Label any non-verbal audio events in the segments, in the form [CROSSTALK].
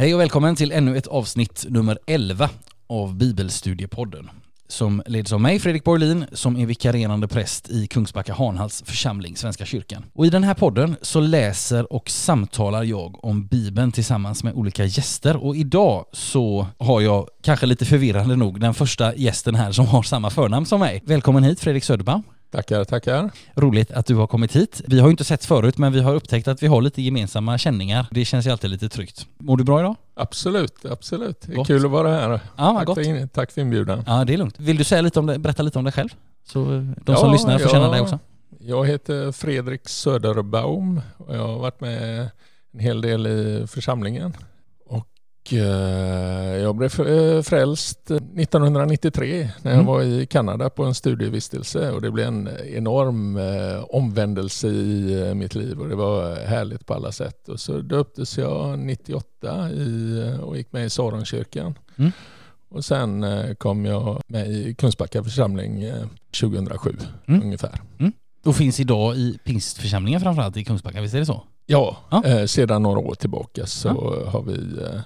Hej och välkommen till ännu ett avsnitt nummer 11 av Bibelstudiepodden som leds av mig, Fredrik Borlin, som är vikarierande präst i Kungsbacka Hanhals församling, Svenska kyrkan. Och i den här podden så läser och samtalar jag om Bibeln tillsammans med olika gäster och idag så har jag, kanske lite förvirrande nog, den första gästen här som har samma förnamn som mig. Välkommen hit Fredrik Söderbaum. Tackar, tackar. Roligt att du har kommit hit. Vi har ju inte sett förut men vi har upptäckt att vi har lite gemensamma känningar. Det känns ju alltid lite tryggt. Mår du bra idag? Absolut, absolut. Det är Gott. kul att vara här. Ja, tack, gott. för in, tack för inbjudan. Ja, det är lugnt. Vill du säga lite om det, berätta lite om dig själv? Så eh, de som Ja, lyssnar får ja. känna dig också. Jag heter Fredrik Söderbaum och jag har varit med en hel del i församlingen. Eh, jag blev eh, frälst 1993 när jag Mm. var i Kanada på en studievistelse och det blev en enorm eh, omvändelse i eh, mitt liv och det var härligt på alla sätt. Och så döptes jag 98 i, eh, och gick med i Saronkyrkan. Mm. Och sen eh, kom jag med i Kungsbacka församling eh, 2007 Mm. ungefär. Och finns idag i pingstförsamlingen framförallt i Kungsbacka, visst är det så? Ja, Ja. Eh, sedan några år tillbaka så har vi eh, eh,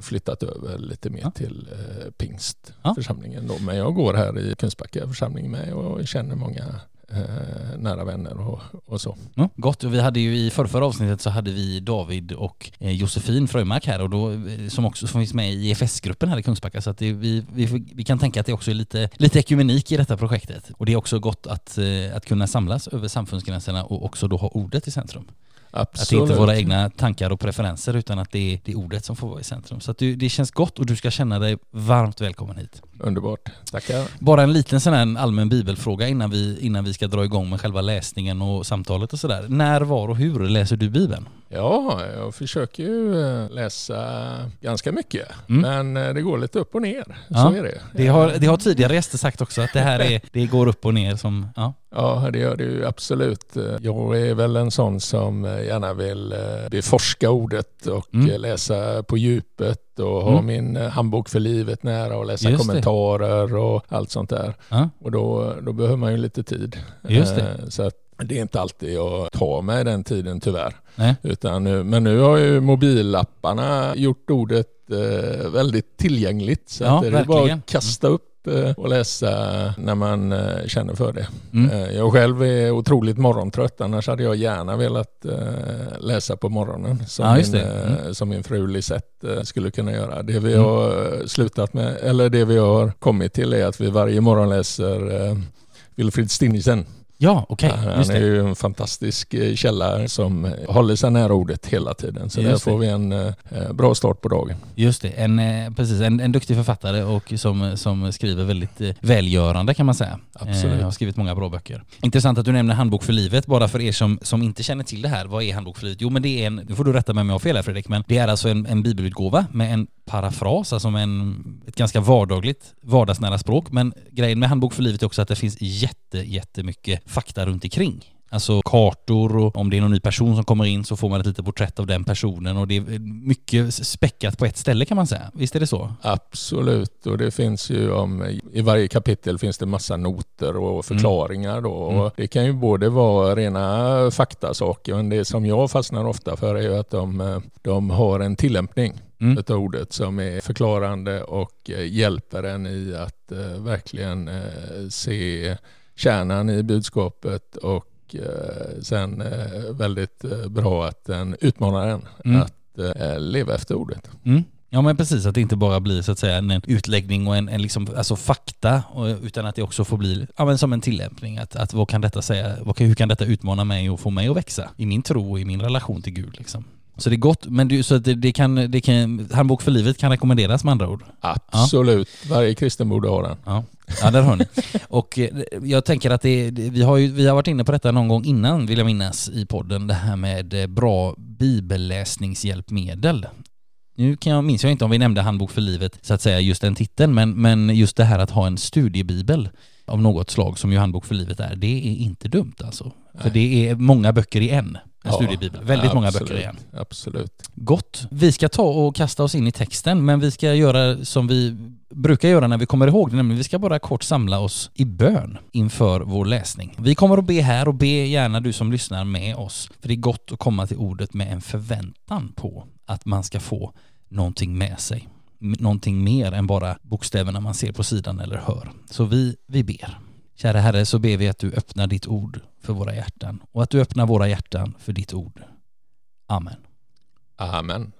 flyttat över lite mer Ja. till eh, Ja. pingstförsamlingen. Då. Men jag går här i Kungsbacka församling med och känner många eh, nära vänner och, och så. Ja, gott. Vi hade ju i förra, förra avsnittet så hade vi David och eh, Josefin Fröjmark här och då, eh, som också som finns med i EFS-gruppen här i Kungsbacka så att det, vi, vi, vi kan tänka att det också är lite, lite ekumenik i detta projektet. Och det är också gott att, eh, att kunna samlas över samfundsgränserna och också då ha ordet i centrum. Att det Absolut. inte är våra egna tankar och preferenser utan att det är, det är ordet som får vara i centrum. Så du, det känns gott och du ska känna dig varmt välkommen hit. Underbart. Tackar. Bara en liten sån här allmän bibelfråga innan vi, innan vi ska dra igång med själva läsningen och samtalet och sådär. När, var och hur läser du Bibeln? Ja, jag försöker ju eh, läsa ganska mycket. Mm. Men eh, det går lite upp och ner. Ja, Så är det. Det har, det har tidigare gäster sagt också att det här är, [LAUGHS] det går upp och ner som, ja. Ja, det gör det ju absolut. Jag är väl en sån som gärna vill eh, beforska ordet och Mm. eh, läsa på djupet och ha Mm. min eh, handbok för livet nära och läsa Just det. kommentarer och allt sånt där. ja. Och då, då behöver man ju lite tid. Just det. Eh, Så att det är inte alltid jag tar mig den tiden tyvärr. Nej. Utan nu, men nu har ju mobillapparna gjort ordet eh, väldigt tillgängligt. Så Ja, att det är bara verkligen. att kasta upp eh, och läsa när man eh, känner för det. Mm. Eh, Jag själv är otroligt morgontrött, annars hade jag gärna velat eh, läsa på morgonen som, Ja, min, det. Mm. eh, som min fru Lisette eh, skulle kunna göra. Det vi Mm. har eh, slutat med, eller det vi har kommit till är att vi varje morgon läser eh, Wilfrid Stinnisen. Ja, okej. Han Just är det. ju en fantastisk eh, källa som eh, håller sig nära ordet hela tiden. Så Just där det. får vi en eh, bra start på dagen. Just det. En, eh, precis, en, en duktig författare och som, som skriver väldigt eh, välgörande kan man säga. Absolut. Eh, har skrivit många bra böcker. Intressant att du nämner Handbok för livet, bara för er som, som inte känner till det här. Vad är Handbok för livet? Jo men det är en, nu får du rätta mig om jag har fel här Fredrik, men det är alltså en, en bibelutgåva med en parafras, alltså med en, ett ganska vardagligt, vardagsnära språk. Men grejen med Handbok för livet är också att det finns jätte, jättemycket fakta runt omkring. Alltså kartor och om det är någon ny person som kommer in så får man ett litet porträtt av den personen och det är mycket späckat på ett ställe kan man säga. Visst är det så? Absolut, och det finns ju om, i varje kapitel finns det massa noter och förklaringar då. Mm. Och det kan ju både vara rena faktasaker, men det som jag fastnar ofta för är ju att de, eh, de har en tillämpning Mm. utav ordet som är förklarande och eh, hjälper en i att eh, verkligen eh, se kärnan i budskapet och sen väldigt bra att den utmanar en Mm. att leva efter ordet. Mm. Ja men precis, att det inte bara blir så att säga en utläggning och en, en liksom, alltså fakta, utan att det också får bli ja, men som en tillämpning. Att, att vad kan detta säga, vad kan, hur kan detta utmana mig och få mig att växa i min tro och i min relation till Gud liksom. Så det är gott, men du, så att det, det kan, det kan, Handbok för livet kan rekommenderas med andra ord. Absolut, varje kristen borde ha den. Ja, ja där hör ni. Och eh, jag tänker att det, vi, har ju, vi har varit inne på detta någon gång innan vill jag minnas i podden, det här med eh, bra bibelläsningshjälpmedel. Nu kan jag, minns jag inte om vi nämnde Handbok för livet, så att säga, just den titeln, men, men just det här att ha en studiebibel av något slag som ju Handbok för livet är, det är inte dumt alltså. För Nej. det är många böcker i en, en Ja, studiebibel. Väldigt många absolut, böcker i en. Absolut. Gott. Vi ska ta och kasta oss in i texten, men vi ska göra som vi brukar göra när vi kommer ihåg det, nämligen vi ska bara kort samla oss i bön inför vår läsning. Vi kommer att be här och be gärna du som lyssnar med oss, för det är gott att komma till ordet med en förväntan på att man ska få någonting med sig. Någonting mer än bara bokstäverna man ser på sidan eller hör. Så vi, vi ber. Kära Herre, så ber vi att du öppnar ditt ord för våra hjärtan och att du öppnar våra hjärtan för ditt ord. Amen. Amen.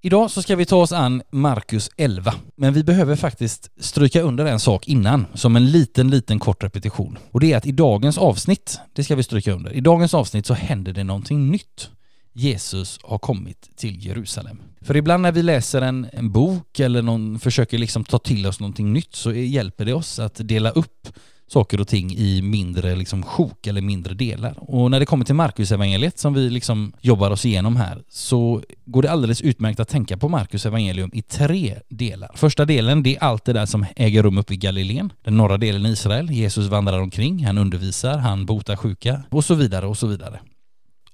Idag så ska vi ta oss an Markus 11, men vi behöver faktiskt stryka under en sak innan, som en liten, liten kort repetition. Och det är att i dagens avsnitt, det ska vi stryka under, i dagens avsnitt så händer det någonting nytt. Jesus har kommit till Jerusalem. För ibland när vi läser en, en bok eller någon försöker liksom ta till oss någonting nytt så hjälper det oss att dela upp saker och ting i mindre liksom sjok eller mindre delar. Och när det kommer till Marcus evangeliet som vi liksom jobbar oss igenom här så går det alldeles utmärkt att tänka på Marcus evangelium i tre delar. Första delen det är allt det där som äger rum uppe i Galileen. Den norra delen i Israel. Jesus vandrar omkring, han undervisar, han botar sjuka och så vidare och så vidare.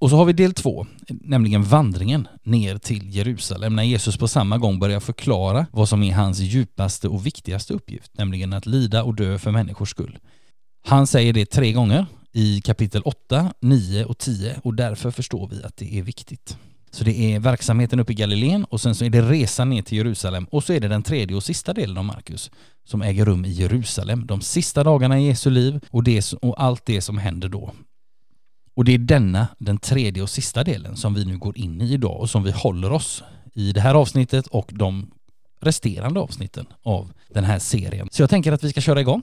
Och så har vi del två, nämligen vandringen ner till Jerusalem när Jesus på samma gång börjar förklara vad som är hans djupaste och viktigaste uppgift, nämligen att lida och dö för människors skull. Han säger det tre gånger i kapitel 8, 9 och 10 och därför förstår vi att det är viktigt. Så det är verksamheten uppe i Galileen och sen så är det resan ner till Jerusalem och så är det den tredje och sista delen av Markus som äger rum i Jerusalem. De sista dagarna i Jesu liv och, det, och allt det som händer då. Och det är denna, den tredje och sista delen, som vi nu går in i idag och som vi håller oss i det här avsnittet och de resterande avsnitten av den här serien. Så jag tänker att vi ska köra igång.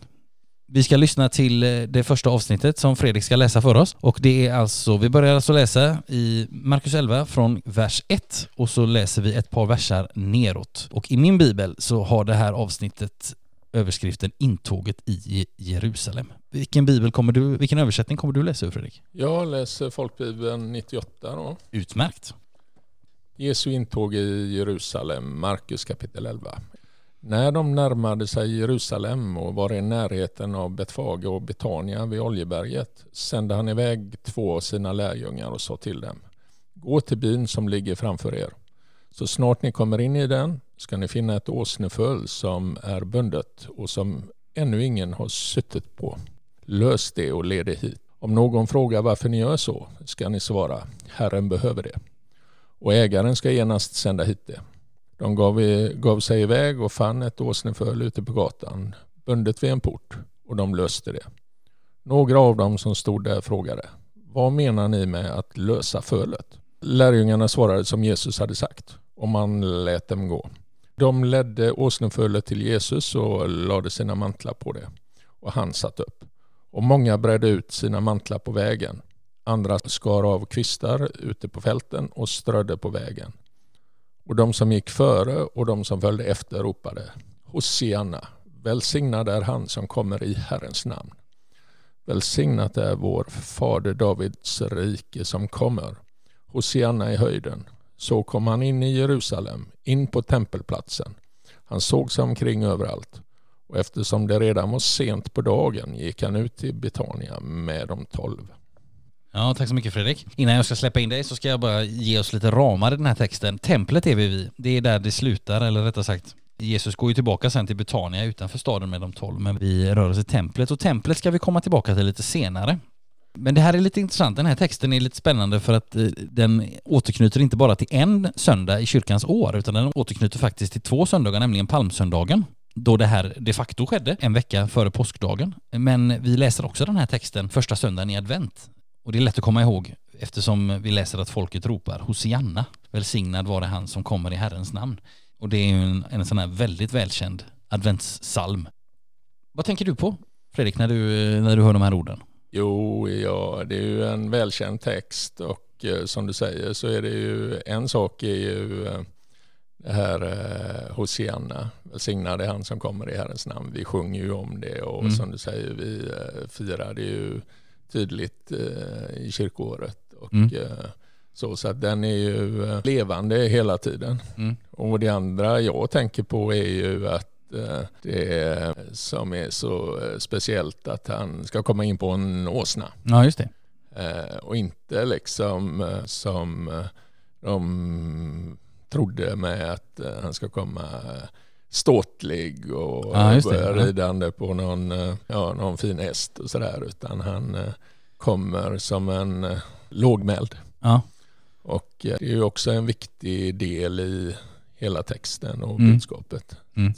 Vi ska lyssna till eh, det första avsnittet som Fredrik ska läsa för oss och det är alltså, vi börjar alltså läsa i Markus 11 från vers 1 och så läser vi ett par versar neråt. Och i min bibel så har det här avsnittet överskriften Intåget i Jerusalem. Vilken bibel kommer du, vilken översättning kommer du läsa ur Fredrik? Jag läser folkbibeln 98 då. Utmärkt. Jesu intåg i Jerusalem, Markus kapitel 11. När de närmade sig Jerusalem och var i närheten av Betfage och Betania vid Oljeberget sände han iväg två av sina lärjungar och sa till dem Gå till byn som ligger framför er. Så snart ni kommer in i den ska ni finna ett åsneföl som är bundet och som ännu ingen har suttit på. Lös det och led det hit. Om någon frågar varför ni gör så ska ni svara Herren behöver det. Och ägaren ska genast sända hit det. De gav, i, gav sig iväg och fann ett åsneföl ute på gatan bundet vid en port och de löste det. Några av dem som stod där frågade Vad menar ni med att lösa fölet? Lärjungarna svarade som Jesus hade sagt och man lät dem gå. De ledde åsnefölet till Jesus och lade sina mantlar på det och han satt upp. Och många bredde ut sina mantlar på vägen. Andra skar av kvistar ute på fälten och strödde på vägen. Och de som gick före och de som följde efter ropade Hosianna, välsignad är han som kommer i Herrens namn. Välsignat är vår fader Davids rike som kommer. Hosianna i höjden. Så kom han in i Jerusalem, in på tempelplatsen. Han såg sig omkring överallt och eftersom det redan var sent på dagen gick han ut till Betania med de tolv. Ja, tack så mycket Fredrik. Innan jag ska släppa in dig så ska jag bara ge oss lite ramar i den här texten. Templet är vi vid. Det är där det slutar, eller rättare sagt Jesus går ju tillbaka sen till Betania utanför staden med de tolv, men vi rör oss i templet och templet ska vi komma tillbaka till lite senare. Men det här är lite intressant, den här texten är lite spännande för att eh, den återknyter inte bara till en söndag i kyrkans år, utan den återknyter faktiskt till två söndagar, nämligen palmsöndagen då det här de facto skedde en vecka före påskdagen. Men vi läser också den här texten första söndagen i advent. Och det är lätt att komma ihåg eftersom vi läser att folket ropar Hosianna, välsignad vare han som kommer i Herrens namn. Och det är ju en, en sån här väldigt välkänd adventssalm. Vad tänker du på Fredrik när du, när du hör de här orden? Jo, ja, det är ju en välkänd text och eh, som du säger så är det ju en sak är ju eh, det här eh, Hosianna, är han som kommer i Herrens namn. Vi sjunger ju om det och mm. som du säger, vi eh, firar det ju tydligt eh, i kyrkoåret. Och, mm. eh, så, så att den är ju eh, levande hela tiden. Mm. Och det andra jag tänker på är ju att det som är så eh, speciellt att han ska komma in på en åsna. Ja, just det. och inte liksom som de trodde med att eh, han ska komma ståtlig och ja, börja ridande på någon, eh, ja, någon fin häst och sådär utan han eh, kommer som en lågmäld. Ja. Och det är ju också en viktig del i hela texten och Mm. budskapet. Mm.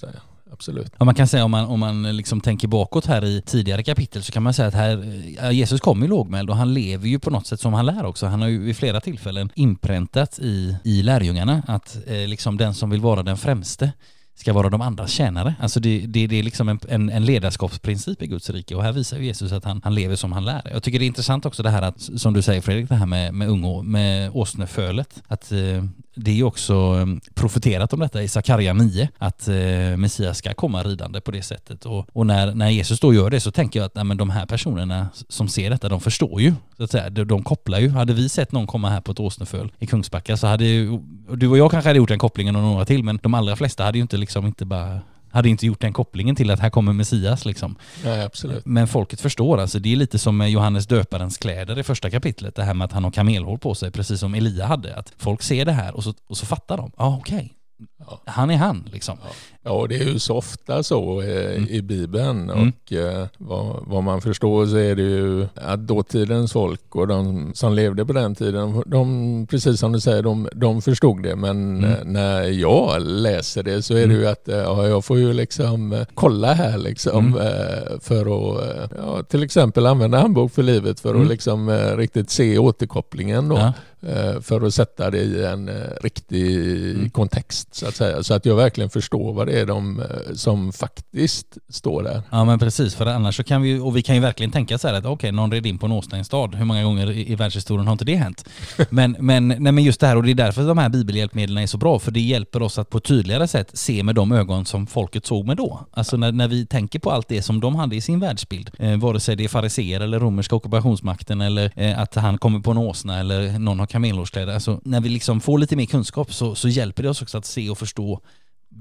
Absolut. Ja, man kan säga om man, om man liksom tänker bakåt här i tidigare kapitel så kan man säga att här, Jesus kom ju lågmäld och han lever ju på något sätt som han lär också. Han har ju vid flera tillfällen inpräntat i, i lärjungarna att eh, liksom den som vill vara den främste ska vara de andras tjänare. Alltså det, det, det är liksom en, en, en ledarskapsprincip i Guds rike och här visar Jesus att han, han lever som han lär. Jag tycker det är intressant också det här att, som du säger Fredrik, det här med, med, ungo, med åsnefölet. Att eh, det är ju också ehm, profeterat om detta i Sakarja 9, att eh, Messias ska komma ridande på det sättet. Och, och när, när Jesus då gör det så tänker jag att nej, men de här personerna som ser detta, de förstår ju. Så att säga. De, de kopplar ju. Hade vi sett någon komma här på ett åsneföl i Kungsbacka så hade ju, och du och jag kanske hade gjort den kopplingen och några till, men de allra flesta hade ju inte liksom inte bara hade inte gjort den kopplingen till att här kommer Messias liksom. Absolut. Men folket förstår alltså. Det är lite som med Johannes döparens kläder i första kapitlet. Det här med att han har kamelhår på sig, precis som Elia hade. Att folk ser det här och så, och så fattar de. Ja, ah, okej. Ja. Han är han liksom. Ja, det är ju så ofta så eh, Mm. i Bibeln Mm. och eh, vad, vad man förstår så är det ju att dåtidens folk och de som levde på den tiden, de, precis som du säger, de, de förstod det men Mm. eh, när jag läser det så är det ju att eh, ja, jag får ju liksom eh, kolla här liksom Mm. för att ja, till exempel använda handbok för livet för Mm. att liksom eh, riktigt se återkopplingen då. Ja. För att sätta det i en riktig Mm. kontext så att säga. Så att jag verkligen förstår vad det är de, eh, som faktiskt står där. Ja men precis, för annars så kan vi och vi kan ju verkligen tänka så här att okej, någon red in på en åsnestad. Hur många gånger i, i världshistorien har inte det hänt? [LAUGHS] Men, men, nej, men just det här, och det är därför de här bibelhjälpmedlen är så bra, för det hjälper oss att på ett tydligare sätt se med de ögon som folket såg med då. Alltså när, när vi tänker på allt det som de hade i sin världsbild, eh, vare sig det är fariseer eller romerska ockupationsmakten eller eh, att han kommer på en åsna eller någon har kamelhårskläder. Alltså när vi liksom får lite mer kunskap så, så hjälper det oss också att se och förstå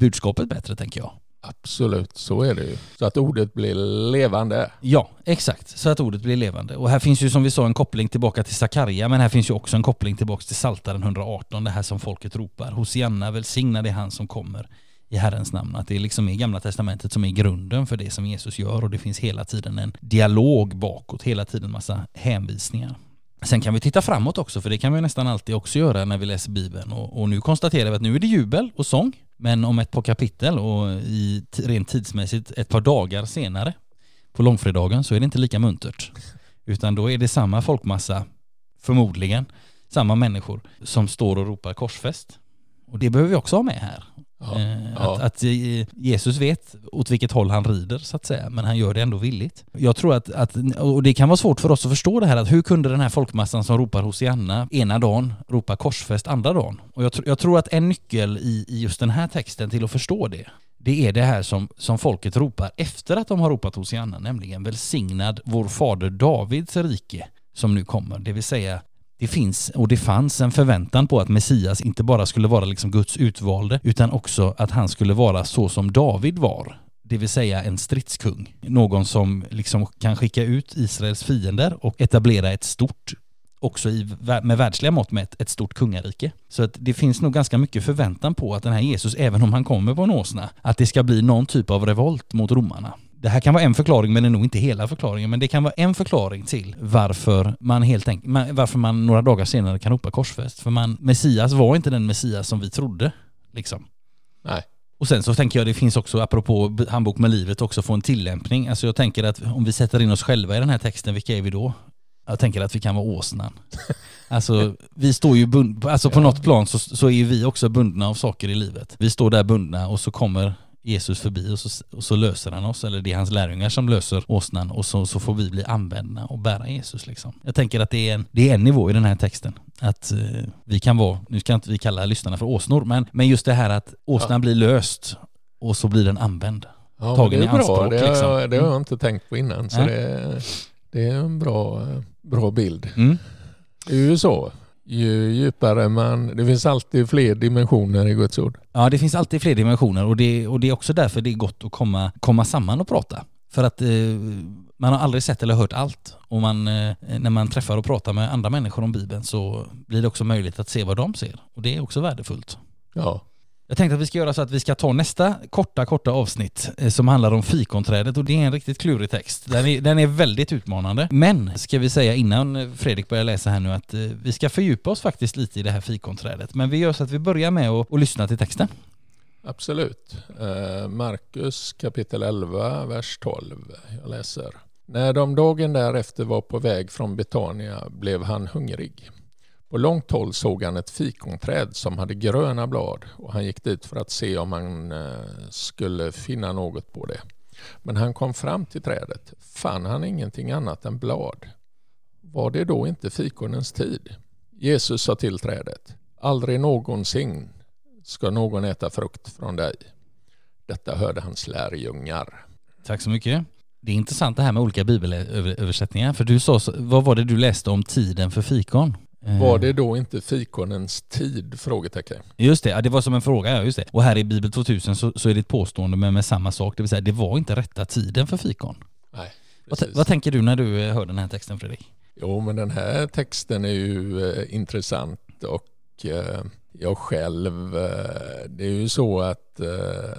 budskapet bättre tänker jag. Absolut, så är det ju. Så att ordet blir levande. Ja, exakt. Så att ordet blir levande. Och här finns ju som vi sa en koppling tillbaka till Sakarja, men här finns ju också en koppling tillbaka till Saltaren 118, det här som folket ropar. Hosianna, välsignad är han som kommer i Herrens namn. Att det liksom är Gamla Testamentet som är grunden för det som Jesus gör och det finns hela tiden en dialog bakåt, hela tiden massa hänvisningar. Sen kan vi titta framåt också, för det kan vi nästan alltid också göra när vi läser Bibeln. Och, och nu konstaterar vi att nu är det jubel och sång, men om ett par kapitel och i, rent tidsmässigt ett par dagar senare, på långfredagen, så är det inte lika muntert. Utan då är det samma folkmassa, förmodligen, samma människor som står och ropar korsfäst. Och det behöver vi också ha med här. Ja, Eh, ja. Att, att eh, Jesus vet åt vilket håll han rider så att säga, men han gör det ändå villigt. Jag tror att, att, och det kan vara svårt för oss att förstå det här, att hur kunde den här folkmassan som ropar Hosianna ena dagen ropa korsfäst andra dagen? Och jag, tr- jag tror att en nyckel i, i just den här texten till att förstå det, det är det här som, som folket ropar efter att de har ropat Hosianna, nämligen välsignad vår fader Davids rike som nu kommer, det vill säga det finns och det fanns en förväntan på att Messias inte bara skulle vara liksom Guds utvalde utan också att han skulle vara så som David var. Det vill säga en stridskung. Någon som liksom kan skicka ut Israels fiender och etablera ett stort, också i, med världsliga mått mätt, ett stort kungarike. Så att det finns nog ganska mycket förväntan på att den här Jesus, även om han kommer på en åsna, att det ska bli någon typ av revolt mot romarna. Det här kan vara en förklaring, men det är nog inte hela förklaringen. Men det kan vara en förklaring till varför man helt enkelt, varför man några dagar senare kan ropa korsfäst. För man, Messias var inte den Messias som vi trodde. Liksom. Nej. Och sen så tänker jag det finns också, apropå handbok med livet, också få en tillämpning. Alltså jag tänker att om vi sätter in oss själva i den här texten, vilka är vi då? Jag tänker att vi kan vara åsnan. [LAUGHS] Alltså vi står ju bund, alltså på Ja. något plan så, så är vi också bundna av saker i livet. Vi står där bundna och så kommer Jesus förbi och så, och så löser han oss, eller det är hans lärjungar som löser åsnan och så, så får vi bli använda och bära Jesus liksom. Jag tänker att det är en, det är en nivå i den här texten. Att eh, vi kan vara, nu ska inte vi kalla lyssnarna för åsnor, men, men just det här att åsnan Ja. blir löst och så blir den använd. Ja, tagen det är i anspråk, bra. Det, har- liksom. det har Mm. jag inte tänkt på innan. Så det, det är en bra, bra bild. Mm. Det är ju så. Ju djupare man... Det finns alltid fler dimensioner i Guds ord. Ja, det finns alltid fler dimensioner och det, och det är också därför det är gott att komma, komma samman och prata. För att eh, man har aldrig sett eller hört allt. Och man, eh, när man träffar och pratar med andra människor om Bibeln så blir det också möjligt att se vad de ser. Och det är också värdefullt. Ja, jag tänkte att vi ska göra så att vi ska ta nästa korta, korta avsnitt eh, som handlar om fikonträdet och det är en riktigt klurig text. Den är, den är väldigt utmanande. Men ska vi säga innan Fredrik börjar läsa här nu att eh, vi ska fördjupa oss faktiskt lite i det här fikonträdet. Men vi gör så att vi börjar med att, att lyssna till texten. Absolut. Eh, Markus kapitel 11, vers 12. Jag läser. När de dagen därefter var på väg från Betania blev han hungrig. På långt håll såg han ett fikonträd som hade gröna blad och han gick dit för att se om han eh, skulle finna något på det. Men han kom fram till trädet fann han ingenting annat än blad. Var det då inte fikonens tid? Jesus sa till trädet Aldrig någonsin ska någon äta frukt från dig. Detta hörde hans lärjungar. Tack så mycket. Det är intressant det här med olika bibelöversättningar. För du sa, vad var det du läste om tiden för fikon? Var det då inte fikonens tid? Frågetecken. Just det, ja, det var som en fråga, ja just det. Och här i Bibel 2000 så, så är det ett påstående med, med samma sak, det vill säga det var inte rätta tiden för fikon. Nej, vad, vad, tänker du när du eh, hör den här texten Fredrik? Jo men den här texten är ju eh, intressant och eh, jag själv, eh, det är ju så att eh,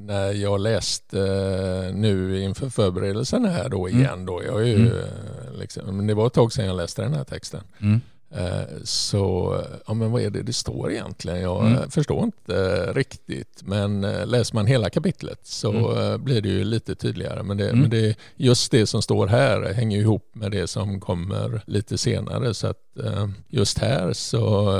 när jag läste eh, nu inför förberedelsen här då mm. igen då, jag är ju, mm. liksom, men det var ett tag sedan jag läste den här texten. Mm. Så, ja men vad är det det står egentligen? Jag mm. förstår inte riktigt. Men läser man hela kapitlet så mm. blir det ju lite tydligare. Men, det, mm. men det, just det som står här hänger ihop med det som kommer lite senare. Så att just här så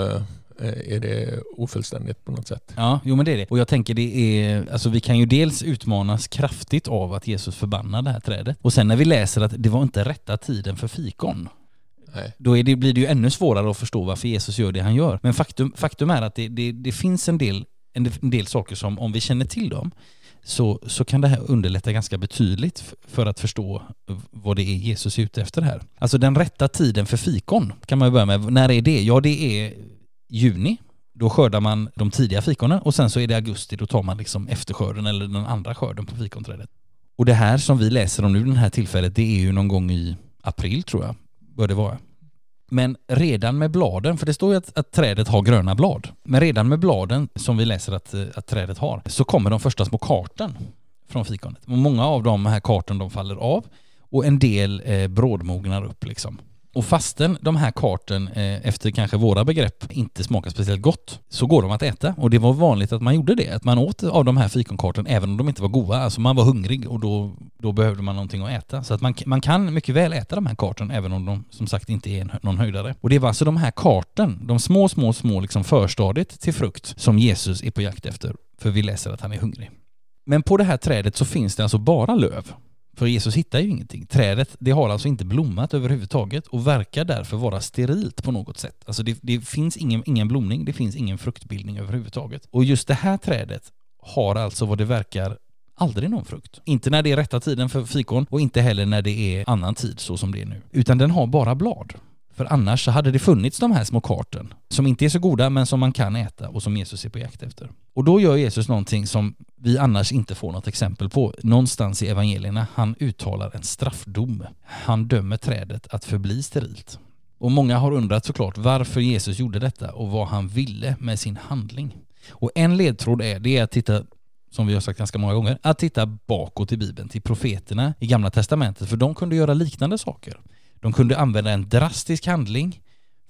Eh, är det ofullständigt på något sätt. Ja, jo men det är det. Och jag tänker det är, alltså vi kan ju dels utmanas kraftigt av att Jesus förbannar det här trädet. Och sen när vi läser att det var inte rätta tiden för fikon. Nej. Då det, blir det ju ännu svårare att förstå varför Jesus gör det han gör. Men faktum, faktum är att det, det, det finns en del, en del saker som om vi känner till dem så, så kan det här underlätta ganska betydligt för att förstå vad det är Jesus är ute efter här. Alltså den rätta tiden för fikon kan man ju börja med. När är det? Ja, det är juni. Då skördar man de tidiga fikonen och sen så är det augusti, då tar man liksom efterskörden eller den andra skörden på fikonträdet. Och det här som vi läser om nu, det här tillfället, det är ju någon gång i april tror jag, bör det vara. Men redan med bladen, för det står ju att, att, trädet har gröna blad, men redan med bladen som vi läser att, eh, att trädet har, så kommer de första små karten från fikonet. Och många av de här karten de faller av och en del eh, brådmognar upp liksom. Och fastän de här karten eh, efter kanske våra begrepp inte smakar speciellt gott så går de att äta. Och det var vanligt att man gjorde det, att man åt av de här fikonkarten även om de inte var goda. Alltså man var hungrig och då, då behövde man någonting att äta. Så att man, man kan mycket väl äta de här karten även om de som sagt inte är någon höjdare. Och det var alltså de här karten, de små, små, små liksom förstadiet till frukt som Jesus är på jakt efter. För vi läser att han är hungrig. Men på det här trädet så finns det alltså bara löv. För Jesus hittar ju ingenting. Trädet det har alltså inte blommat överhuvudtaget och verkar därför vara sterilt på något sätt. Alltså det, det, finns ingen, ingen blomning, det finns ingen fruktbildning överhuvudtaget. Och just det här trädet har alltså vad det verkar aldrig någon frukt. Inte när det är rätta tiden för fikon och inte heller när det är annan tid så som det är nu. Utan den har bara blad. För annars så hade det funnits de här små karten som inte är så goda men som man kan äta och som Jesus är på jakt efter. Och då gör Jesus någonting som vi annars inte får något exempel på. Någonstans i evangelierna, han uttalar en straffdom. Han dömer trädet att förbli sterilt. Och många har undrat såklart varför Jesus gjorde detta och vad han ville med sin handling. Och en ledtråd är det är att titta som vi har sagt ganska många gånger, att titta bakåt i Bibeln till profeterna i Gamla Testamentet, för de kunde göra liknande saker. De kunde använda en drastisk handling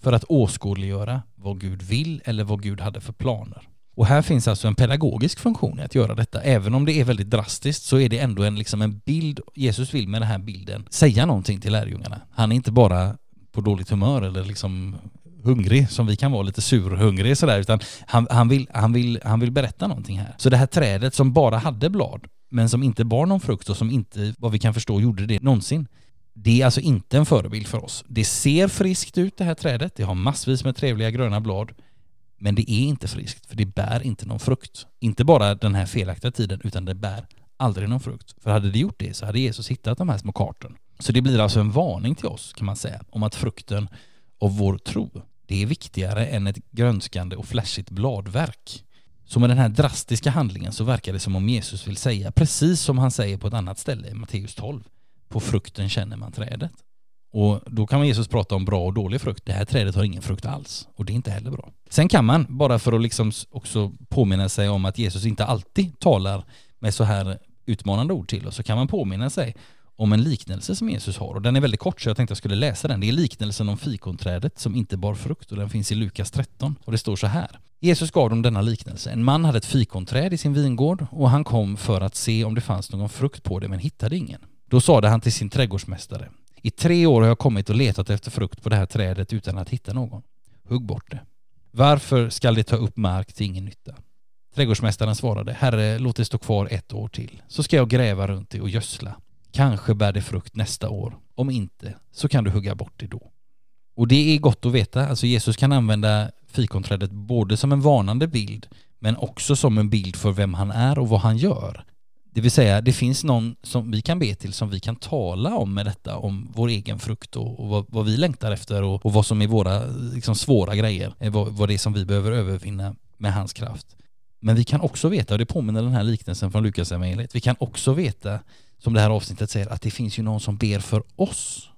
för att åskådliggöra vad Gud vill eller vad Gud hade för planer. Och här finns alltså en pedagogisk funktion i att göra detta. Även om det är väldigt drastiskt så är det ändå en, liksom en bild. Jesus vill med den här bilden säga någonting till lärjungarna. Han är inte bara på dåligt humör eller liksom hungrig som vi kan vara lite surhungrig sådär utan han, han, vill, han, vill, han vill berätta någonting här. Så det här trädet som bara hade blad men som inte bar någon frukt och som inte, vad vi kan förstå, gjorde det någonsin. Det är alltså inte en förebild för oss. Det ser friskt ut det här trädet, det har massvis med trevliga gröna blad, men det är inte friskt för det bär inte någon frukt. Inte bara den här felaktiga tiden utan det bär aldrig någon frukt. För hade det gjort det så hade Jesus hittat de här små karten. Så det blir alltså en varning till oss kan man säga om att frukten av vår tro det är viktigare än ett grönskande och flashigt bladverk. Så med den här drastiska handlingen så verkar det som om Jesus vill säga precis som han säger på ett annat ställe i Matteus 12 på frukten känner man trädet. Och då kan man Jesus prata om bra och dålig frukt. Det här trädet har ingen frukt alls och det är inte heller bra. Sen kan man, bara för att liksom också påminna sig om att Jesus inte alltid talar med så här utmanande ord till oss, så kan man påminna sig om en liknelse som Jesus har och den är väldigt kort så jag tänkte jag skulle läsa den. Det är liknelsen om fikonträdet som inte bar frukt och den finns i Lukas 13 och det står så här. Jesus gav dem denna liknelse. En man hade ett fikonträd i sin vingård och han kom för att se om det fanns någon frukt på det men hittade ingen. Då sade han till sin trädgårdsmästare. I tre år har jag kommit och letat efter frukt på det här trädet utan att hitta någon. Hugg bort det. Varför skall det ta upp mark till ingen nytta? Trädgårdsmästaren svarade, Herre, låt det stå kvar ett år till, så ska jag gräva runt det och gödsla. Kanske bär det frukt nästa år. Om inte, så kan du hugga bort det då. Och det är gott att veta. Alltså Jesus kan använda fikonträdet både som en varnande bild, men också som en bild för vem han är och vad han gör. Det vill säga, det finns någon som vi kan be till som vi kan tala om med detta, om vår egen frukt och, och vad, vad, vi längtar efter och, och, vad som är våra liksom, svåra grejer, eh, vad, vad det är som vi behöver övervinna med hans kraft. Men vi kan också veta, och det påminner den här liknelsen från Lukas evangeliet, vi kan också veta, som det här avsnittet säger, att det finns ju någon som ber för oss.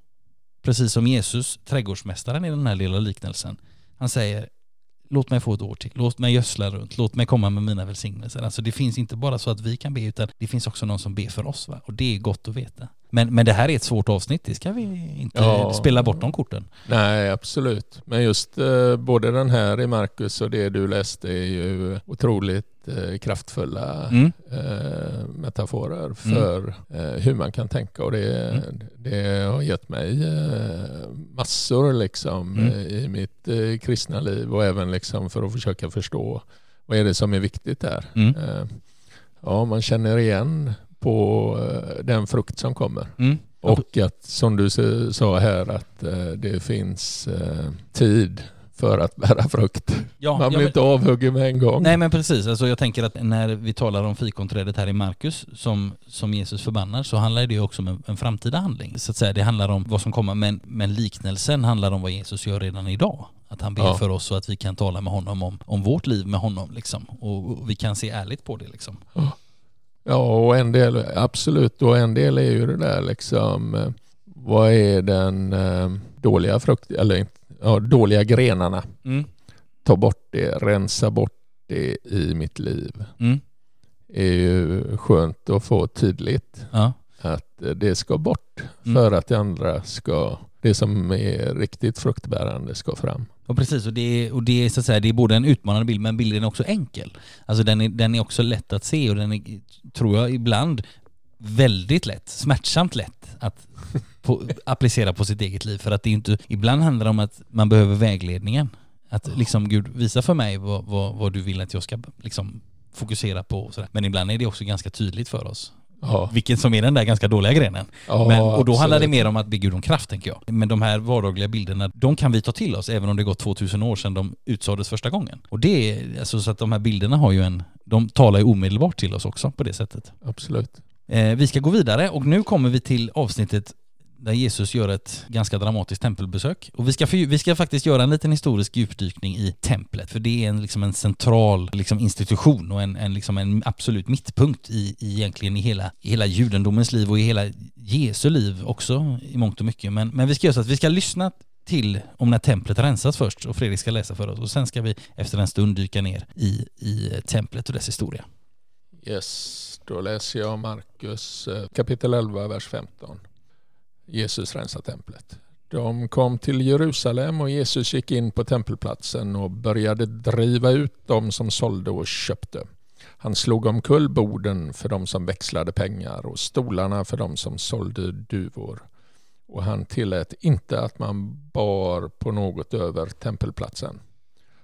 Precis som Jesus, trädgårdsmästaren i den här lilla liknelsen. Han säger, låt mig få ett år till, låt mig gödsla runt, låt mig komma med mina välsignelser. Alltså det finns inte bara så att vi kan be, utan det finns också någon som ber för oss. Va? Och det är gott att veta. Men, men det här är ett svårt avsnitt, det ska vi inte ja, spela bort de korten. Nej, absolut. Men just eh, både den här i Marcus och det du läste är ju otroligt eh, kraftfulla mm. eh, metaforer mm. för mm. hur man kan tänka och det, mm. det har gett mig eh, massor liksom mm. i mitt eh, kristna liv och även liksom för att försöka förstå vad är det som är viktigt där. Mm. Ja, man känner igen på eh, den frukt som kommer. Mm. Och att som du sa här att eh, det finns eh, tid för att bära frukt. Ja, Man blir ja, inte avhuggen med en gång. Nej men precis, alltså jag tänker att när vi talar om fikonträdet här i Markus som, som Jesus förbannar så handlar det också om en, en framtida handling. Så att säga, det handlar om vad som kommer men, men liknelsen handlar om vad Jesus gör redan idag. Att han ber ja. för oss så att vi kan tala med honom om, om vårt liv med honom liksom. Och, och vi kan se ärligt på det liksom. Ja. Ja, och en del, absolut, och en del är ju det där liksom, eh, vad är den eh, dåliga frukt, eller ja, dåliga grenarna? Mm. Ta bort det, rensa bort det i mitt liv. Mm. är ju skönt att få tydligt ja. att det ska bort mm. för att det andra ska, det som är riktigt fruktbärande ska fram. Ja precis, och det, är, och det är så att säga, det är både en utmanande bild men bilden är också enkel. Alltså den är, den är också lätt att se och den är, tror jag, ibland väldigt lätt, smärtsamt lätt att [LAUGHS] på, applicera på sitt eget liv. För att det är inte, ibland handlar det om att man behöver vägledningen. Att liksom Gud, visa för mig vad, vad, vad du vill att jag ska liksom fokusera på. Och. Men ibland är det också ganska tydligt för oss. Ja. Vilken som är den där ganska dåliga grenen. Ja, Men, och då absolut. handlar det mer om att be Gud om kraft tänker jag. Men de här vardagliga bilderna, de kan vi ta till oss även om det gått 2000 år sedan de utsades första gången. Och det är, alltså så att de här bilderna har ju en, de talar ju omedelbart till oss också på det sättet. Absolut. Eh, vi ska gå vidare och nu kommer vi till avsnittet där Jesus gör ett ganska dramatiskt tempelbesök. Och vi ska, vi ska faktiskt göra en liten historisk djupdykning i templet, för det är en, liksom en central liksom, institution och en, en, liksom en absolut mittpunkt i, i egentligen i hela, i hela judendomens liv och i hela Jesu liv också i mångt och mycket. Men, men vi ska göra så att vi ska lyssna till om när templet rensas först och Fredrik ska läsa för oss och sen ska vi efter en stund dyka ner i, i templet och dess historia. Yes, då läser jag Markus eh, kapitel 11, vers 15. Jesus rensa templet. De kom till Jerusalem och Jesus gick in på tempelplatsen och började driva ut dem som sålde och köpte. Han slog omkull borden för de som växlade pengar och stolarna för de som sålde duvor. Och han tillät inte att man bar på något över tempelplatsen.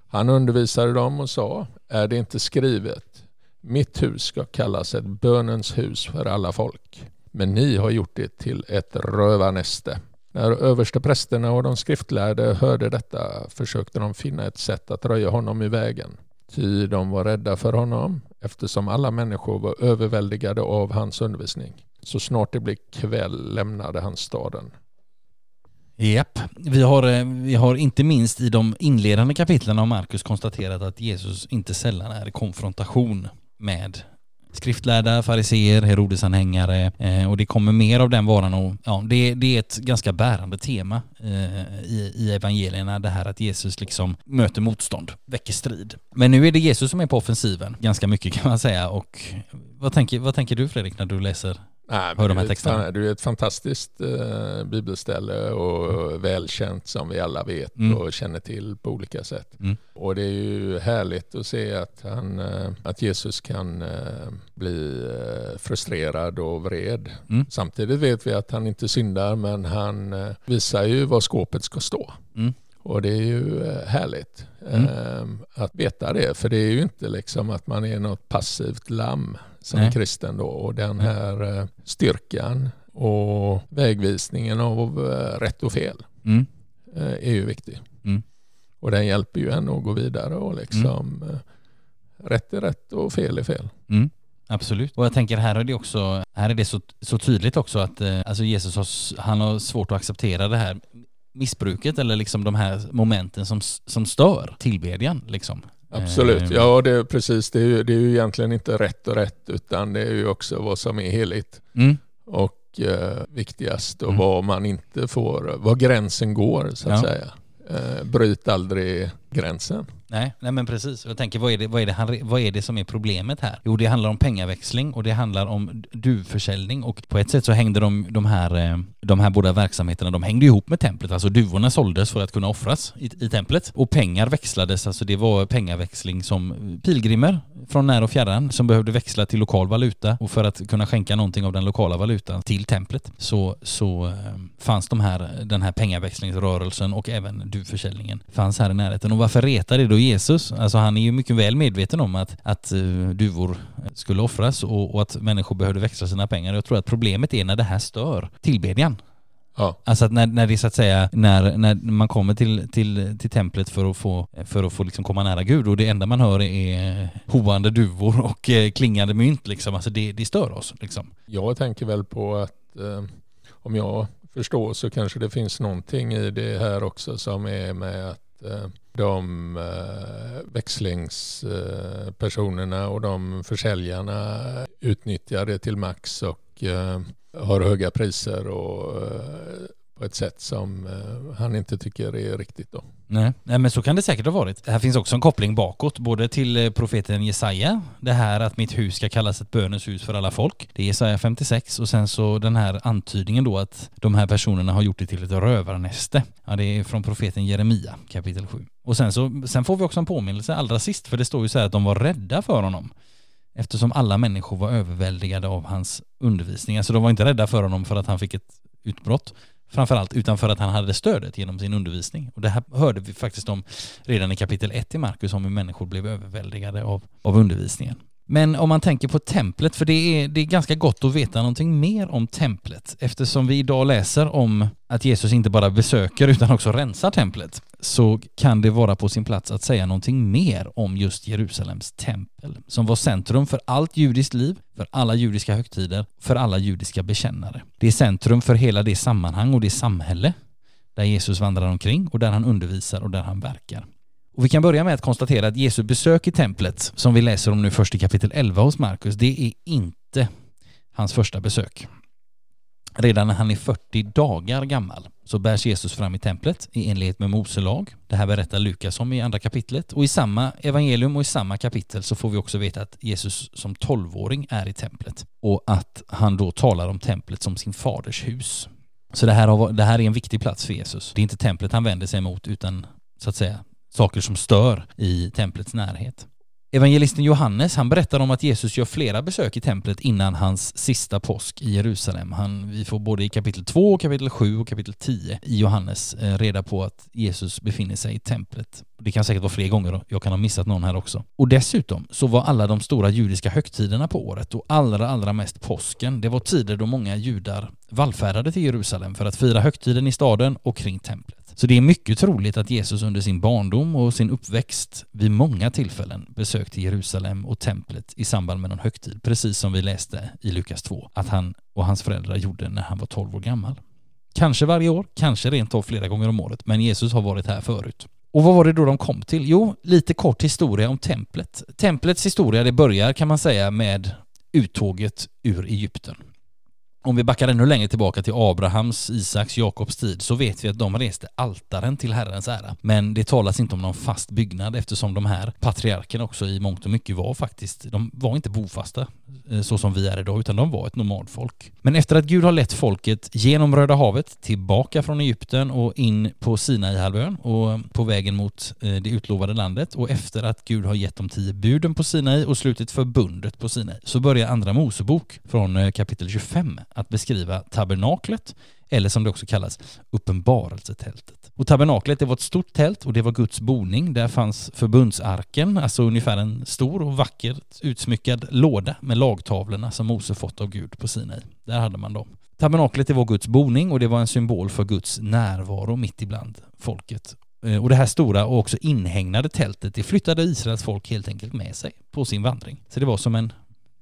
Han undervisade dem och sa, är det inte skrivet, mitt hus ska kallas ett bönens hus för alla folk men ni har gjort det till ett rövarnäste. När översteprästerna och de skriftlärde hörde detta försökte de finna ett sätt att röja honom i vägen. Ty de var rädda för honom eftersom alla människor var överväldigade av hans undervisning. Så snart det blev kväll lämnade han staden. Japp, vi har, eh, vi har inte minst i de inledande kapitlen av Markus konstaterat att Jesus inte sällan är i konfrontation med skriftlärda, fariseer, Herodesanhängare eh, och det kommer mer av den varan och ja, det, det är ett ganska bärande tema eh, i, i evangelierna det här att Jesus liksom möter motstånd, väcker strid. Men nu är det Jesus som är på offensiven ganska mycket kan man säga och vad tänker, vad tänker du Fredrik när du läser Nej, hör de här texterna? Det är ett fantastiskt eh, bibelställe och välkänt som vi alla vet Mm. och känner till på olika sätt. Mm. Och det är ju härligt att se att, han, eh, att Jesus kan eh, bli eh, frustrerad och vred. Mm. Samtidigt vet vi att han inte syndar men han visar ju var skåpet ska stå. Mm. Och det är ju härligt Mm. att veta det. För det är ju inte liksom att man är något passivt lamm som Nej. kristen då. Och den här eh, styrkan och vägvisningen av eh, rätt och fel Mm. eh, är ju viktig. Mm. Och den hjälper ju en att gå vidare och liksom eh, rätt är rätt och fel är fel. Mm. Absolut. Och jag tänker här är det också, här är det så, så tydligt också att alltså Jesus har, han har svårt att acceptera det här missbruket eller liksom de här momenten som, som stör tillbedjan liksom. Absolut, Eh, ja det är precis. Det är, ju, det är ju egentligen inte rätt och rätt utan det är ju också vad som är heligt. Mm. och eh, viktigast och Mm. vad man inte får, var gränsen går så att Ja. säga. Eh, bryt aldrig gränsen. Nej, nej men precis. Jag tänker vad är, det, vad, är det han, vad är det som är problemet här? Jo, det handlar om pengaväxling och det handlar om duvförsäljning och på ett sätt så hängde de, de, här, eh, de här båda verksamheterna, de hängde ihop med templet. Alltså duvorna såldes för att kunna offras i, i templet och pengar växlades, alltså det var pengaväxling som pilgrimer från när och fjärran som behövde växla till lokal valuta och för att kunna skänka någonting av den lokala valutan till templet så, så eh, fanns de här, den här pengaväxlingsrörelsen och även duvförsäljningen fanns här i närheten. Och varför retar det då Jesus? Alltså han är ju mycket väl medveten om att, att eh, duvor skulle offras och, och att människor behövde växla sina pengar. Jag tror att problemet är när det här stör tillbedjan. Ja, Alltså att när, när det så att säga, när, när man kommer till, till, till templet för att få, för att få liksom komma nära Gud och det enda man hör är hoande duvor och eh, klingande mynt liksom. Alltså det, det stör oss liksom. jag tänker väl på att eh, om jag förstår så kanske det finns någonting i det här också som är med att Eh, de eh, växlingspersonerna och de försäljarna utnyttjar det till max och eh, har höga priser och på ett sätt som eh, han inte tycker är riktigt då. Nej. Nej men så kan det säkert ha varit. Här finns också en koppling bakåt, både till eh, profeten Jesaja, det här att mitt hus ska kallas ett bönens hus för alla folk. Det är Jesaja 56 och sen så den här antydningen då att de här personerna har gjort det till ett rövarnäste. Ja, det är från profeten Jeremia kapitel 7. Och sen så sen får vi också en påminnelse allra sist, för det står ju så här att de var rädda för honom. Eftersom alla människor var överväldigade av hans undervisning. Alltså de var inte rädda för honom för att han fick ett utbrott framförallt, utan för att han hade stödet genom sin undervisning. Och det här hörde vi faktiskt om redan i kapitel 1 i Markus om hur människor blev överväldigade av, av undervisningen. Men om man tänker på templet, för det är, det är ganska gott att veta någonting mer om templet eftersom vi idag läser om att Jesus inte bara besöker utan också rensar templet så kan det vara på sin plats att säga någonting mer om just Jerusalems tempel som var centrum för allt judiskt liv, för alla judiska högtider, för alla judiska bekännare. Det är centrum för hela det sammanhang och det samhälle där Jesus vandrar omkring och där han undervisar och där han verkar. Och vi kan börja med att konstatera att Jesu besök i templet, som vi läser om nu först i kapitel 11 hos Markus, det är inte hans första besök. Redan när han är 40 dagar gammal så bärs Jesus fram i templet i enlighet med Mose lag. Det här berättar Lukas om i andra kapitlet. Och i samma evangelium och i samma kapitel så får vi också veta att Jesus som 12-åring är i templet och att han då talar om templet som sin faders hus. Så det här, har, det här är en viktig plats för Jesus. Det är inte templet han vänder sig emot utan så att säga saker som stör i templets närhet. Evangelisten Johannes han berättar om att Jesus gör flera besök i templet innan hans sista påsk i Jerusalem. Han, vi får både i kapitel 2, kapitel 7 och kapitel 10 i Johannes eh, reda på att Jesus befinner sig i templet. Det kan säkert vara fler gånger och jag kan ha missat någon här också. Och dessutom så var alla de stora judiska högtiderna på året och allra, allra mest påsken, det var tider då många judar vallfärdade till Jerusalem för att fira högtiden i staden och kring templet. Så det är mycket troligt att Jesus under sin barndom och sin uppväxt vid många tillfällen besökte Jerusalem och templet i samband med någon högtid, precis som vi läste i Lukas 2, att han och hans föräldrar gjorde när han var 12 år gammal. Kanske varje år, kanske rent av flera gånger om året, men Jesus har varit här förut. Och vad var det då de kom till? Jo, lite kort historia om templet. Templets historia, det börjar kan man säga med uttåget ur Egypten. Om vi backar ännu längre tillbaka till Abrahams, Isaks, Jakobs tid så vet vi att de reste altaren till Herrens ära. Men det talas inte om någon fast byggnad eftersom de här patriarkerna också i mångt och mycket var faktiskt, de var inte bofasta Eh, så som vi är idag, utan de var ett nomadfolk. Men efter att Gud har lett folket genom Röda havet, tillbaka från Egypten och in på Sinaihalvön och på vägen mot eh, det utlovade landet och efter att Gud har gett de tio buden på Sinai och slutit förbundet på Sinai så börjar Andra Mosebok från eh, kapitel 25 att beskriva tabernaklet eller som det också kallas, uppenbarelsetältet. Och tabernaklet det var ett stort tält och det var Guds boning. Där fanns förbundsarken, alltså ungefär en stor och vackert utsmyckad låda med lagtavlorna som Mose fått av Gud på Sinai. Där hade man dem. Tabernaklet det var Guds boning och det var en symbol för Guds närvaro mitt ibland folket. Eh, och det här stora och också inhägnade tältet det flyttade Israels folk helt enkelt med sig på sin vandring. Så det var som en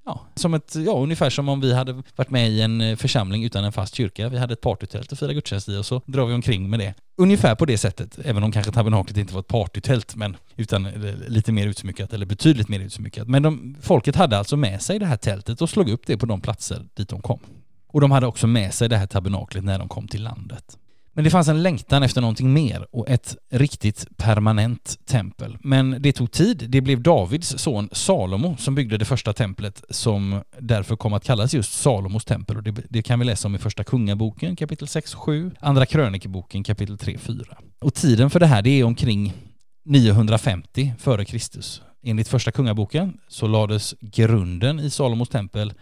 Ja, som ett, ja, ungefär som om vi hade varit med i en eh, församling utan en fast kyrka. Vi hade ett partytält att fira gudstjänst i och så drar vi omkring med det. Ungefär på det sättet, även om kanske tabernaklet inte var ett partytält, men utan eh, lite mer utsmyckat, eller betydligt mer utsmyckat. Men de, folket hade alltså med sig det här tältet och slog upp det på de platser dit de kom. Och de hade också med sig det här tabernaklet när de kom till landet. Men det fanns en längtan efter någonting mer och ett riktigt permanent tempel. Men det tog tid. Det blev Davids son Salomo som byggde det första templet som därför kom att kallas just Salomos tempel. Och det, det kan vi läsa om i första kungaboken kapitel 6 7, andra krönikeboken kapitel 3 4. Och tiden för det här det är omkring 950 före Kristus. Enligt första kungaboken så lades grunden i Salomos tempel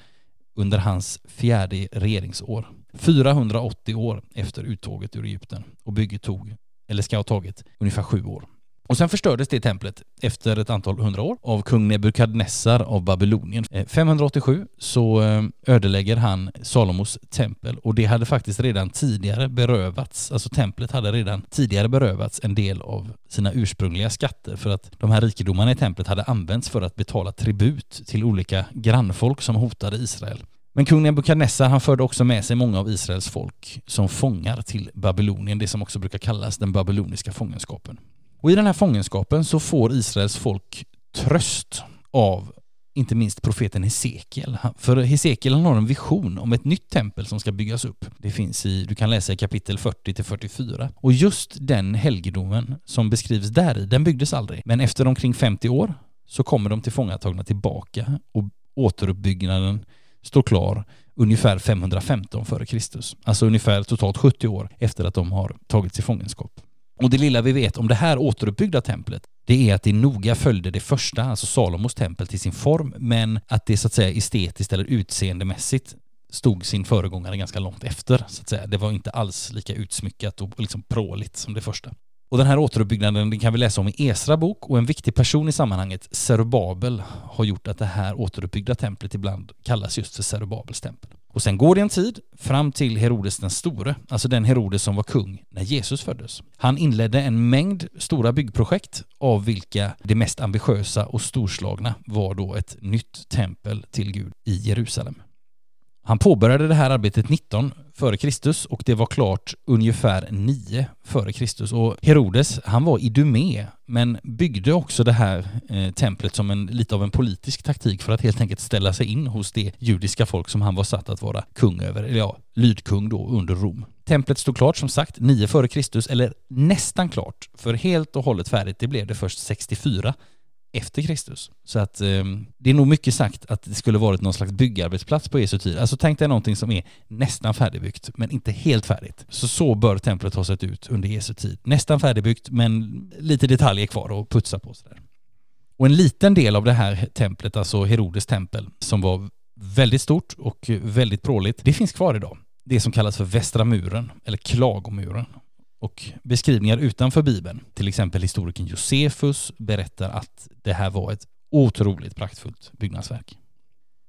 under hans fjärde regeringsår. 480 år efter uttåget ur Egypten och bygget tog, eller ska ha tagit, ungefär sju år. Och sen förstördes det templet efter ett antal hundra år av kung Nebukadnessar av Babylonien. Eh, 587 så eh, ödelägger han Salomos tempel och det hade faktiskt redan tidigare berövats, alltså templet hade redan tidigare berövats en del av sina ursprungliga skatter för att de här rikedomarna i templet hade använts för att betala tribut till olika grannfolk som hotade Israel. Men kung Nebukadnessar han förde också med sig många av Israels folk som fångar till Babylonien, det som också brukar kallas den babyloniska fångenskapen. Och i den här fångenskapen så får Israels folk tröst av inte minst profeten Hesekiel. För Hesekiel har en vision om ett nytt tempel som ska byggas upp. Det finns i, du kan läsa i kapitel 40 till 44. Och just den helgedomen som beskrivs där i, den byggdes aldrig. Men efter omkring 50 år så kommer de tillfångatagna tillbaka och återuppbyggnaden står klar ungefär 515 f.Kr. Alltså ungefär totalt 70 år efter att de har tagits i fångenskap. Och det lilla vi vet om det här återuppbyggda templet, det är att det noga följde det första, alltså Salomos tempel, till sin form, men att det så att säga estetiskt eller utseendemässigt stod sin föregångare ganska långt efter, så att säga. Det var inte alls lika utsmyckat och liksom pråligt som det första. Och den här återuppbyggnaden den kan vi läsa om i Esra bok och en viktig person i sammanhanget, Zerubabel, har gjort att det här återuppbyggda templet ibland kallas just för Zerubabels tempel. Och sen går det en tid fram till Herodes den store, alltså den Herodes som var kung när Jesus föddes. Han inledde en mängd stora byggprojekt av vilka det mest ambitiösa och storslagna var då ett nytt tempel till Gud i Jerusalem. Han påbörjade det här arbetet 19 före Kristus och det var klart ungefär 9 före Kristus. Och Herodes, han var idumé men byggde också det här eh, templet som en, lite av en politisk taktik för att helt enkelt ställa sig in hos det judiska folk som han var satt att vara kung över, eller ja, lydkung då under Rom. Templet stod klart som sagt 9 före Kristus, eller nästan klart, för helt och hållet färdigt det blev det först 64 efter Kristus. Så att eh, det är nog mycket sagt att det skulle varit någon slags byggarbetsplats på Jesu tid. Alltså tänk dig någonting som är nästan färdigbyggt men inte helt färdigt. Så så bör templet ha sett ut under Jesu tid. Nästan färdigbyggt men lite detaljer kvar att putsa på sådär. Och en liten del av det här templet, alltså Herodes tempel, som var väldigt stort och väldigt pråligt, det finns kvar idag. Det som kallas för Västra muren, eller Klagomuren och beskrivningar utanför Bibeln, till exempel historikern Josefus berättar att det här var ett otroligt praktfullt byggnadsverk.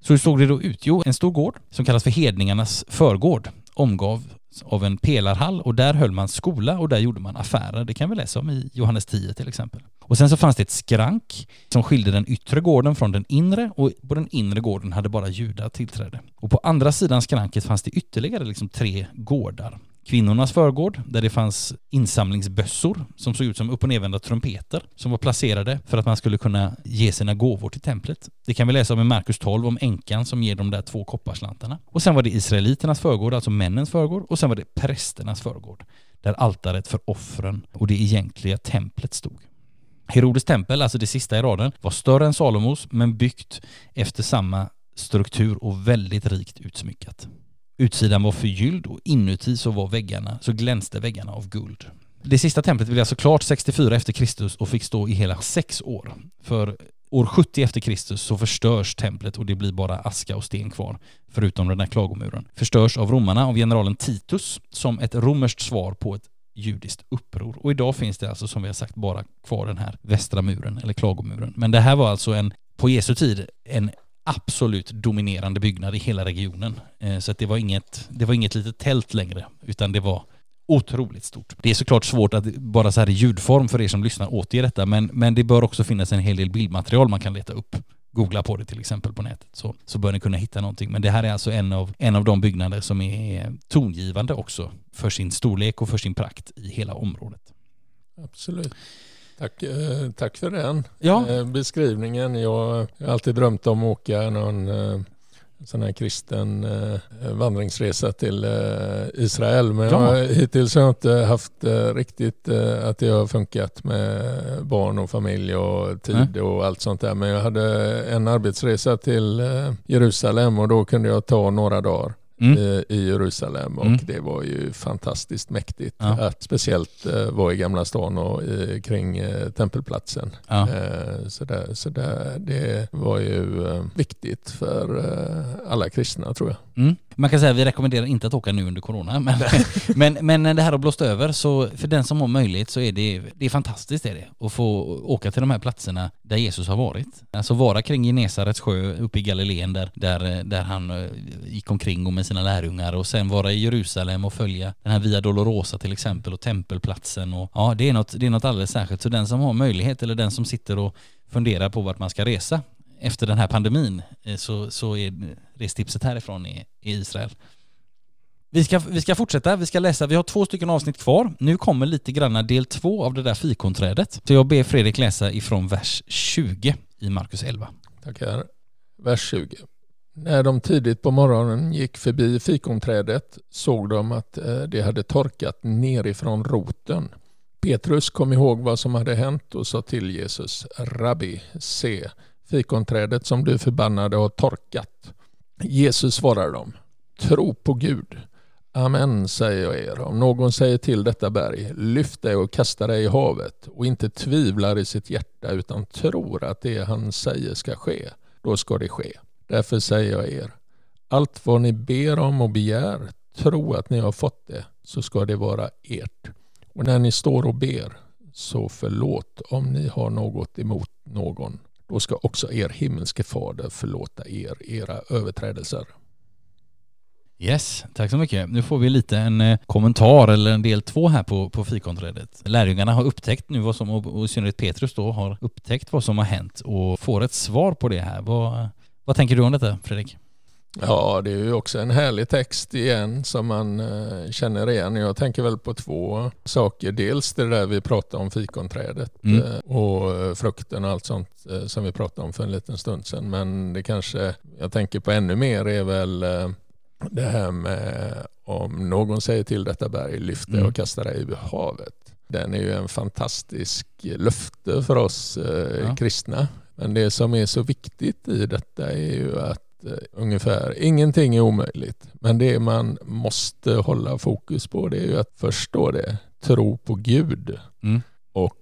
Så hur såg det då ut? Jo, en stor gård som kallas för hedningarnas förgård omgav av en pelarhall och där höll man skola och där gjorde man affärer. Det kan vi läsa om i Johannes 10 till exempel. Och sen så fanns det ett skrank som skilde den yttre gården från den inre och på den inre gården hade bara judar tillträde. Och på andra sidan skranket fanns det ytterligare liksom tre gårdar kvinnornas förgård där det fanns insamlingsbössor som såg ut som upp och nedvända trumpeter som var placerade för att man skulle kunna ge sina gåvor till templet. Det kan vi läsa om i Markus 12 om änkan som ger de där två kopparslantarna. Och sen var det israeliternas förgård, alltså männens förgård och sen var det prästernas förgård där altaret för offren och det egentliga templet stod. Herodes tempel, alltså det sista i raden, var större än Salomos men byggt efter samma struktur och väldigt rikt utsmyckat. Utsidan var förgylld och inuti så var väggarna, så glänste väggarna av guld. Det sista templet blev alltså klart 64 efter Kristus och fick stå i hela sex år. För år 70 efter Kristus så förstörs templet och det blir bara aska och sten kvar, förutom den där klagomuren. Förstörs av romarna av generalen Titus som ett romerskt svar på ett judiskt uppror. Och idag finns det alltså som vi har sagt bara kvar den här västra muren, eller klagomuren. Men det här var alltså en, på Jesu tid, en absolut dominerande byggnad i hela regionen. Eh, så att det var inget, det var inget litet tält längre, utan det var otroligt stort. Det är såklart svårt att bara så här i ljudform för er som lyssnar återge detta, men, men det bör också finnas en hel del bildmaterial man kan leta upp. Googla på det till exempel på nätet så, så bör ni kunna hitta någonting. Men det här är alltså en av, en av de byggnader som är tongivande också för sin storlek och för sin prakt i hela området. Absolut. Tack, eh, tack för den ja. Eh, beskrivningen. Jag har alltid drömt om att åka någon eh, sån här kristen vandringsresa till Israel. Men ja. jag, hittills har jag inte haft riktigt att det har funkat med barn och familj och tid mm. och allt sånt där. Men jag hade en arbetsresa till Jerusalem och då kunde jag ta några dagar mm. i, i, Jerusalem och mm. det var ju fantastiskt mäktigt ja. att speciellt uh, vara i Gamla stan och i, kring uh, tempelplatsen. Ja. Så där, så där, det var ju viktigt för alla kristna tror jag. Mm. Man kan säga att vi rekommenderar inte att åka nu under corona, men, [LAUGHS] men, men när det här har blåst över så för den som har möjlighet så är det, det är fantastiskt är det, att få åka till de här platserna där Jesus har varit. Alltså vara kring Genesarets sjö uppe i Galileen där, där, där han eh, gick omkring och med sina lärjungar och sen vara i Jerusalem och följa den här Via Dolorosa till exempel och tempelplatsen och ja, det är något, det är något alldeles särskilt. Så den som har möjlighet eller den som sitter och funderar på vart man ska resa efter den här pandemin eh, så, så är restipset härifrån i, i Israel. Vi ska, vi ska fortsätta, vi ska läsa, vi har två stycken avsnitt kvar. Nu kommer lite granna del två av det där fikonträdet. Så jag ber Fredrik läsa ifrån vers 20 i Markus 11. Tackar. Vers 20. När de tidigt på morgonen gick förbi fikonträdet såg de att eh, det hade torkat nerifrån roten. Petrus kom ihåg vad som hade hänt och sa till Jesus, Rabbi, se, fikonträdet som du förbannade har torkat. Jesus svarar dem, tro på Gud. Amen säger jag er. Om någon säger till detta berg, lyft dig och kasta dig i havet och inte tvivlar i sitt hjärta utan tror att det han säger ska ske, då ska det ske. Därför säger jag er, allt vad ni ber om och begär, tro att ni har fått det, så ska det vara ert. Och när ni står och ber, så förlåt om ni har något emot någon då ska också er himmelske fader förlåta er era överträdelser. Yes, tack så mycket. Nu får vi lite en eh, kommentar eller en del två här på, på fikonträdet. Lärjungarna har upptäckt nu vad som, och i synnerhet Petrus då, har upptäckt vad som har hänt och får ett svar på det här. Vad, vad tänker du om detta Fredrik? Ja, det är ju också en härlig text igen som man eh, känner igen. Jag tänker väl på två saker. Dels det där vi pratade om fikonträdet mm. Eh, och eh, frukten och allt sånt som vi pratade om för en liten stund sedan. Men det kanske jag tänker på ännu mer är väl det här med om någon säger till detta berg, lyft det mm. och kasta det i havet. Den är ju en fantastisk löfte för oss ja. kristna. Men det som är så viktigt i detta är ju att ungefär ingenting är omöjligt. Men det man måste hålla fokus på det är ju att förstå det, tro på Gud. Mm. Och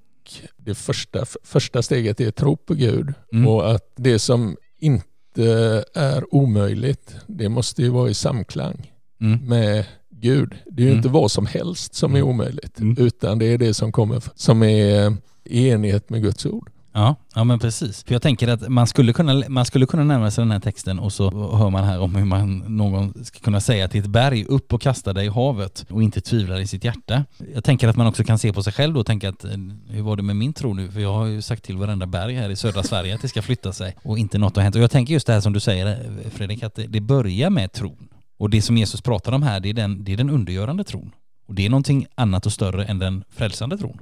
det första, första steget är tro på Gud mm. och att det som inte är omöjligt, det måste ju vara i samklang mm. med Gud. Det är ju inte mm. vad som helst som är mm. omöjligt, mm. utan det är det som kommer som är i enighet med Guds ord. Ja, ja men precis. För jag tänker att man skulle, kunna, man skulle kunna närma sig den här texten och så hör man här om hur man någon ska kunna säga till ett berg upp och kasta dig i havet och inte tvivlar i sitt hjärta. Jag tänker att man också kan se på sig själv då och tänka att eh, hur var det med min tro nu? För jag har ju sagt till varenda berg här i södra Sverige att det ska flytta sig och inte något har hänt. Och jag tänker just det här som du säger eh, Fredrik, att det, det börjar med tron. Och det som Jesus pratar om här, det är den, det är den undergörande tron. Och det är någonting annat och större än den frälsande tron.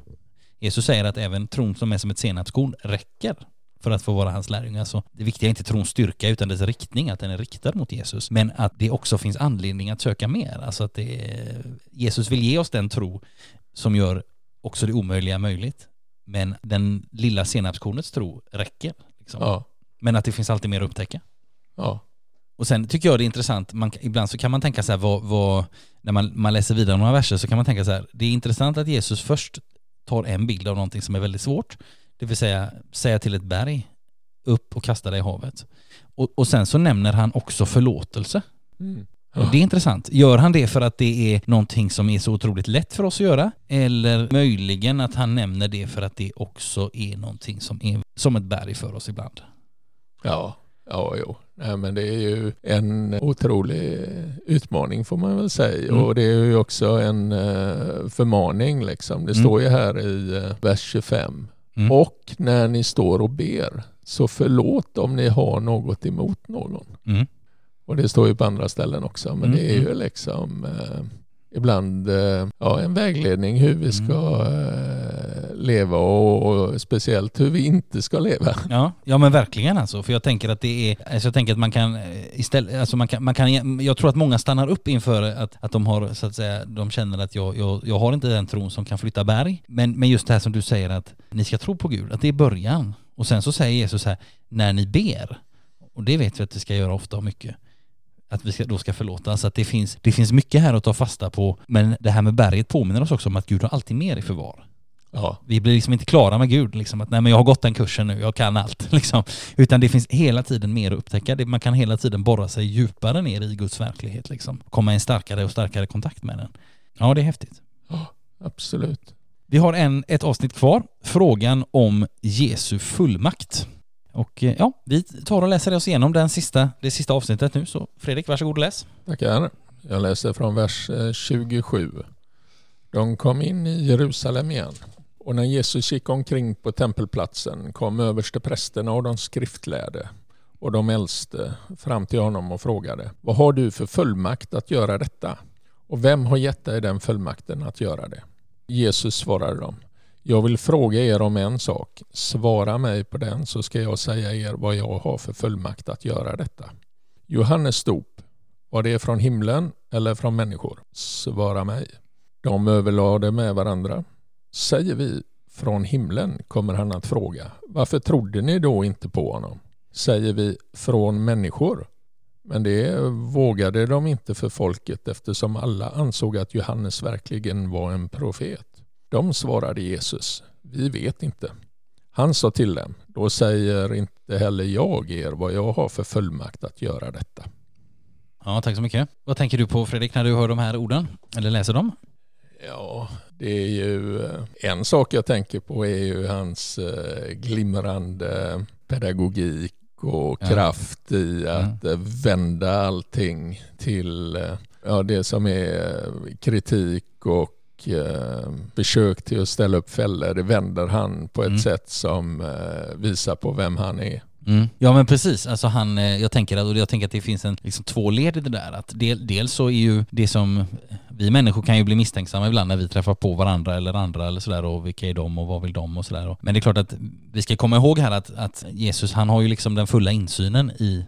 Jesus säger att även tron som är som ett senapskorn räcker för att få vara hans lärjungar. Så det viktiga är inte trons styrka utan dess riktning, att den är riktad mot Jesus. Men att det också finns anledning att söka mer. Alltså att det, Jesus vill ge oss den tro som gör också det omöjliga möjligt. Men den lilla senapskornets tro räcker. Liksom. Ja. Men att det finns alltid mer att upptäcka. Ja, Och sen tycker jag det är intressant, man, ibland så kan man tänka så här, vad, vad, när man, man läser vidare några verser så kan man tänka så här, det är intressant att Jesus först tar en bild av någonting som är väldigt svårt, det vill säga säga till ett berg, upp och kasta det i havet. Och, och sen så nämner han också förlåtelse. Mm. Och det är intressant. Gör han det för att det är någonting som är så otroligt lätt för oss att göra? Eller möjligen att han nämner det för att det också är någonting som är som ett berg för oss ibland? Ja, ja, jo. Nej, men det är ju en otrolig utmaning får man väl säga. Mm. Och det är ju också en eh, förmaning liksom. Det Mm. står ju här i eh, vers 25. Mm. Och när ni står och ber så förlåt om ni har något emot någon. Mm. Och det står ju på andra ställen också. Men Mm, det är ju mm. liksom eh, ibland eh, ja, en vägledning hur vi ska eh, leva och, och speciellt hur vi inte ska leva. Ja, ja men verkligen alltså. För jag tänker att det är, alltså jag tänker att man kan eh, istället, alltså man kan, man kan, jag tror att många stannar upp inför att, att de har så att säga, de känner att jag, jag, jag har inte den tron som kan flytta berg. Men, men just det här som du säger att ni ska tro på Gud, att det är början. Och sen så säger Jesus här, när ni ber, och det vet vi att vi ska göra ofta och mycket, att vi ska, då ska förlåta. Så att det finns, det finns mycket här att ta fasta på. Men det här med berget påminner oss också om att Gud har alltid mer i förvar Ja, vi blir liksom inte klara med Gud, liksom att nej men jag har gått den kursen nu, jag kan allt. [LAUGHS] Liksom. Utan det finns hela tiden mer att upptäcka. Man kan hela tiden borra sig djupare ner i Guds verklighet. Liksom. Komma i en starkare och starkare kontakt med den. Ja, det är häftigt. absolut. Vi har en, ett avsnitt kvar, frågan om Jesu fullmakt. Och eh, ja, vi tar och läser oss igenom den sista, det sista avsnittet nu. Så Fredrik, varsågod och läs. Tackar. Jag läser från vers eh, 27. De kom in i Jerusalem igen. Och när Jesus gick omkring på tempelplatsen kom översteprästerna och de skriftlärde och de äldste fram till honom och frågade Vad har du för fullmakt att göra detta? Och vem har gett dig den fullmakten att göra det? Jesus svarade dem Jag vill fråga er om en sak. Svara mig på den så ska jag säga er vad jag har för fullmakt att göra detta. Johannes dop var det från himlen eller från människor? Svara mig. De överlade med varandra. Säger vi från himlen kommer han att fråga. Varför trodde ni då inte på honom? Säger vi från människor? Men det vågade de inte för folket eftersom alla ansåg att Johannes verkligen var en profet. De svarade Jesus. Vi vet inte. Han sa till dem. Då säger inte heller jag er vad jag har för fullmakt att göra detta. Ja, tack så mycket. Vad tänker du på Fredrik när du hör de här orden? Eller läser dem? Ja, det är ju eh, en sak jag tänker på är ju hans eh, glimrande pedagogik och kraft i att eh, vända allting till ja, det som är kritik och försök till att ställa upp fällor. Det vänder han på ett Mm. sätt som visar på vem han är. Mm. Ja men precis, alltså han, eh, jag tänker att, och jag tänker att det finns en, liksom två led i det där. Att del, dels så är ju det som, vi människor kan ju bli misstänksamma ibland när vi träffar på varandra eller andra eller sådär och vilka är de och vad vill de och sådär. Men det är klart att vi ska komma ihåg här att, att Jesus han har ju liksom den fulla insynen i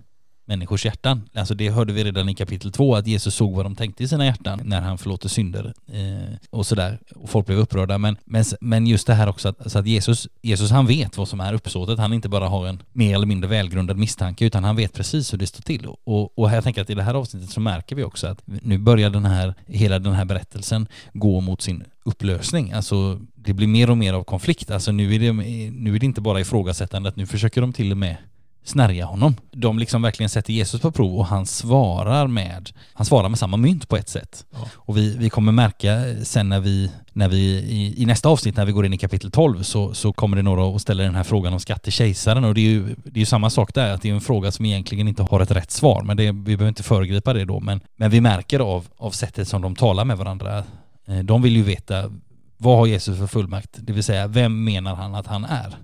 människors hjärtan. Alltså det hörde vi redan i kapitel två att Jesus såg vad de tänkte i sina hjärtan när han förlåter synder eh, och sådär. Och folk blev upprörda. Men, men, men just det här också att, så att Jesus, Jesus han vet vad som är uppsåtet. Han inte bara har en mer eller mindre välgrundad misstanke utan han vet precis hur det står till. Och, och jag tänker att i det här avsnittet så märker vi också att nu börjar den här, hela den här berättelsen gå mot sin upplösning. Alltså det blir mer och mer av konflikt. Alltså nu är det, nu är det inte bara ifrågasättande att nu försöker de till och med snärja honom. De liksom verkligen sätter Jesus på prov och han svarar med, han svarar med samma mynt på ett sätt. Ja. Och vi, vi kommer märka sen när vi, när vi i, i nästa avsnitt när vi går in i kapitel 12 så, så kommer det några och ställer den här frågan om skatt till kejsaren och det är ju, det är ju samma sak där, att det är en fråga som egentligen inte har ett rätt svar, men det, vi behöver inte föregripa det då, men, men vi märker av, av sättet som de talar med varandra, eh, de vill ju veta vad har Jesus för fullmakt? Det vill säga, vem menar han att han är?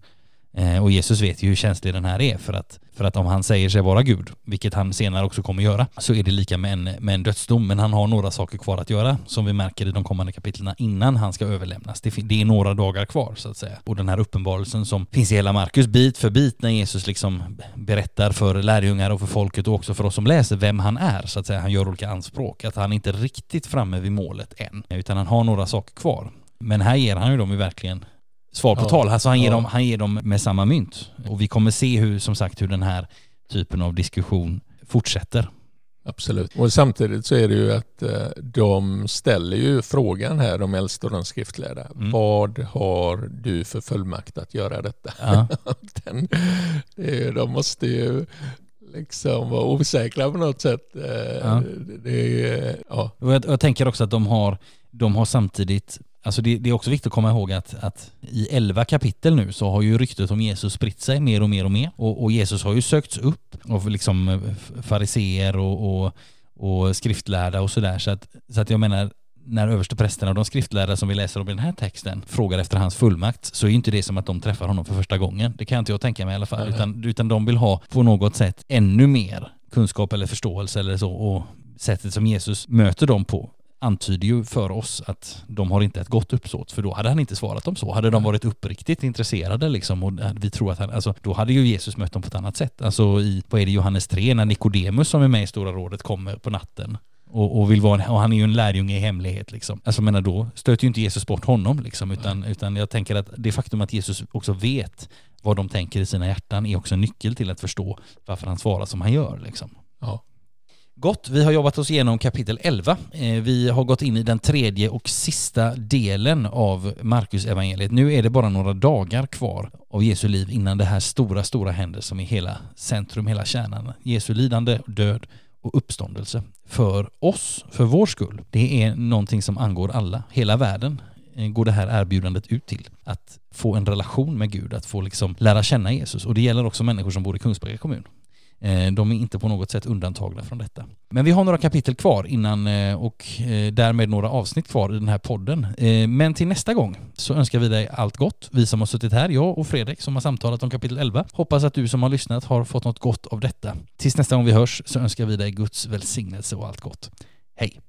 Eh, och Jesus vet ju hur känslig den här är för att, för att om han säger sig vara Gud, vilket han senare också kommer göra, så är det lika med en, med en dödsdom. Men han har några saker kvar att göra som vi märker i de kommande kapitlen innan han ska överlämnas. Det, det är några dagar kvar så att säga. Och den här uppenbarelsen som finns i hela Markus bit för bit när Jesus liksom berättar för lärjungar och för folket och också för oss som läser vem han är så att säga. Han gör olika anspråk. Att han inte är riktigt framme vid målet än, utan han har några saker kvar. Men här ger han ju dem ju verkligen svar på Ja. tal. Alltså han ger, Ja. dem, han ger dem med samma mynt. Och vi kommer se hur, som sagt, hur den här typen av diskussion fortsätter. Absolut. Och samtidigt så är det ju att eh, de ställer ju frågan här, de äldste och de skriftlärda. Mm. Vad har du för fullmakt att göra detta? Ja. [LAUGHS] Den, de måste ju liksom vara osäkra på något sätt. Eh, ja. Det, ja. Och jag, jag, tänker också att de har, de har samtidigt Alltså det, det, är också viktigt att komma ihåg att, att i elva kapitel nu så har ju ryktet om Jesus spritt sig mer och mer och mer. Och, och Jesus har ju sökts upp av liksom fariseer och, och, och skriftlärda och sådär. Så att, så att jag menar, när översteprästerna och de skriftlärda som vi läser om i den här texten frågar efter hans fullmakt så är inte det som att de träffar honom för första gången. Det kan inte jag tänka mig i alla fall. Utan, utan de vill ha på något sätt ännu mer kunskap eller förståelse eller så och sättet som Jesus möter dem på antyder ju för oss att de har inte ett gott uppsåt för då hade han inte svarat dem så. Hade de varit uppriktigt intresserade liksom och vi tror att han, alltså då hade ju Jesus mött dem på ett annat sätt. Alltså i, vad är det, Johannes 3 när Nikodemus som är med i Stora rådet kommer på natten och, och, vill vara, och han är ju en lärjunge i hemlighet liksom. Alltså menar då stöter ju inte Jesus bort honom liksom utan, utan jag tänker att det faktum att Jesus också vet vad de tänker i sina hjärtan är också en nyckel till att förstå varför han svarar som han gör liksom. Ja. Gott, vi har jobbat oss igenom kapitel 11. Eh, vi har gått in i den tredje och sista delen av Marcus evangeliet. Nu är det bara några dagar kvar av Jesu liv innan det här stora, stora händer som är hela centrum, hela kärnan. Jesu lidande, död och uppståndelse för oss, för vår skull. Det är någonting som angår alla, hela världen eh, går det här erbjudandet ut till. Att få en relation med Gud, att få liksom lära känna Jesus. Och det gäller också människor som bor i Kungsbacka kommun. Eh, de är inte på något sätt undantagna från detta. Men vi har några kapitel kvar innan eh, och eh, därmed några avsnitt kvar i den här podden. Men till nästa gång så önskar vi dig allt gott. Vi som har suttit här, jag och Fredrik som har samtalat om kapitel 11. Hoppas att du som har lyssnat har fått något gott av detta. Tills nästa gång vi hörs så önskar vi dig Guds välsignelse och allt gott. Hej!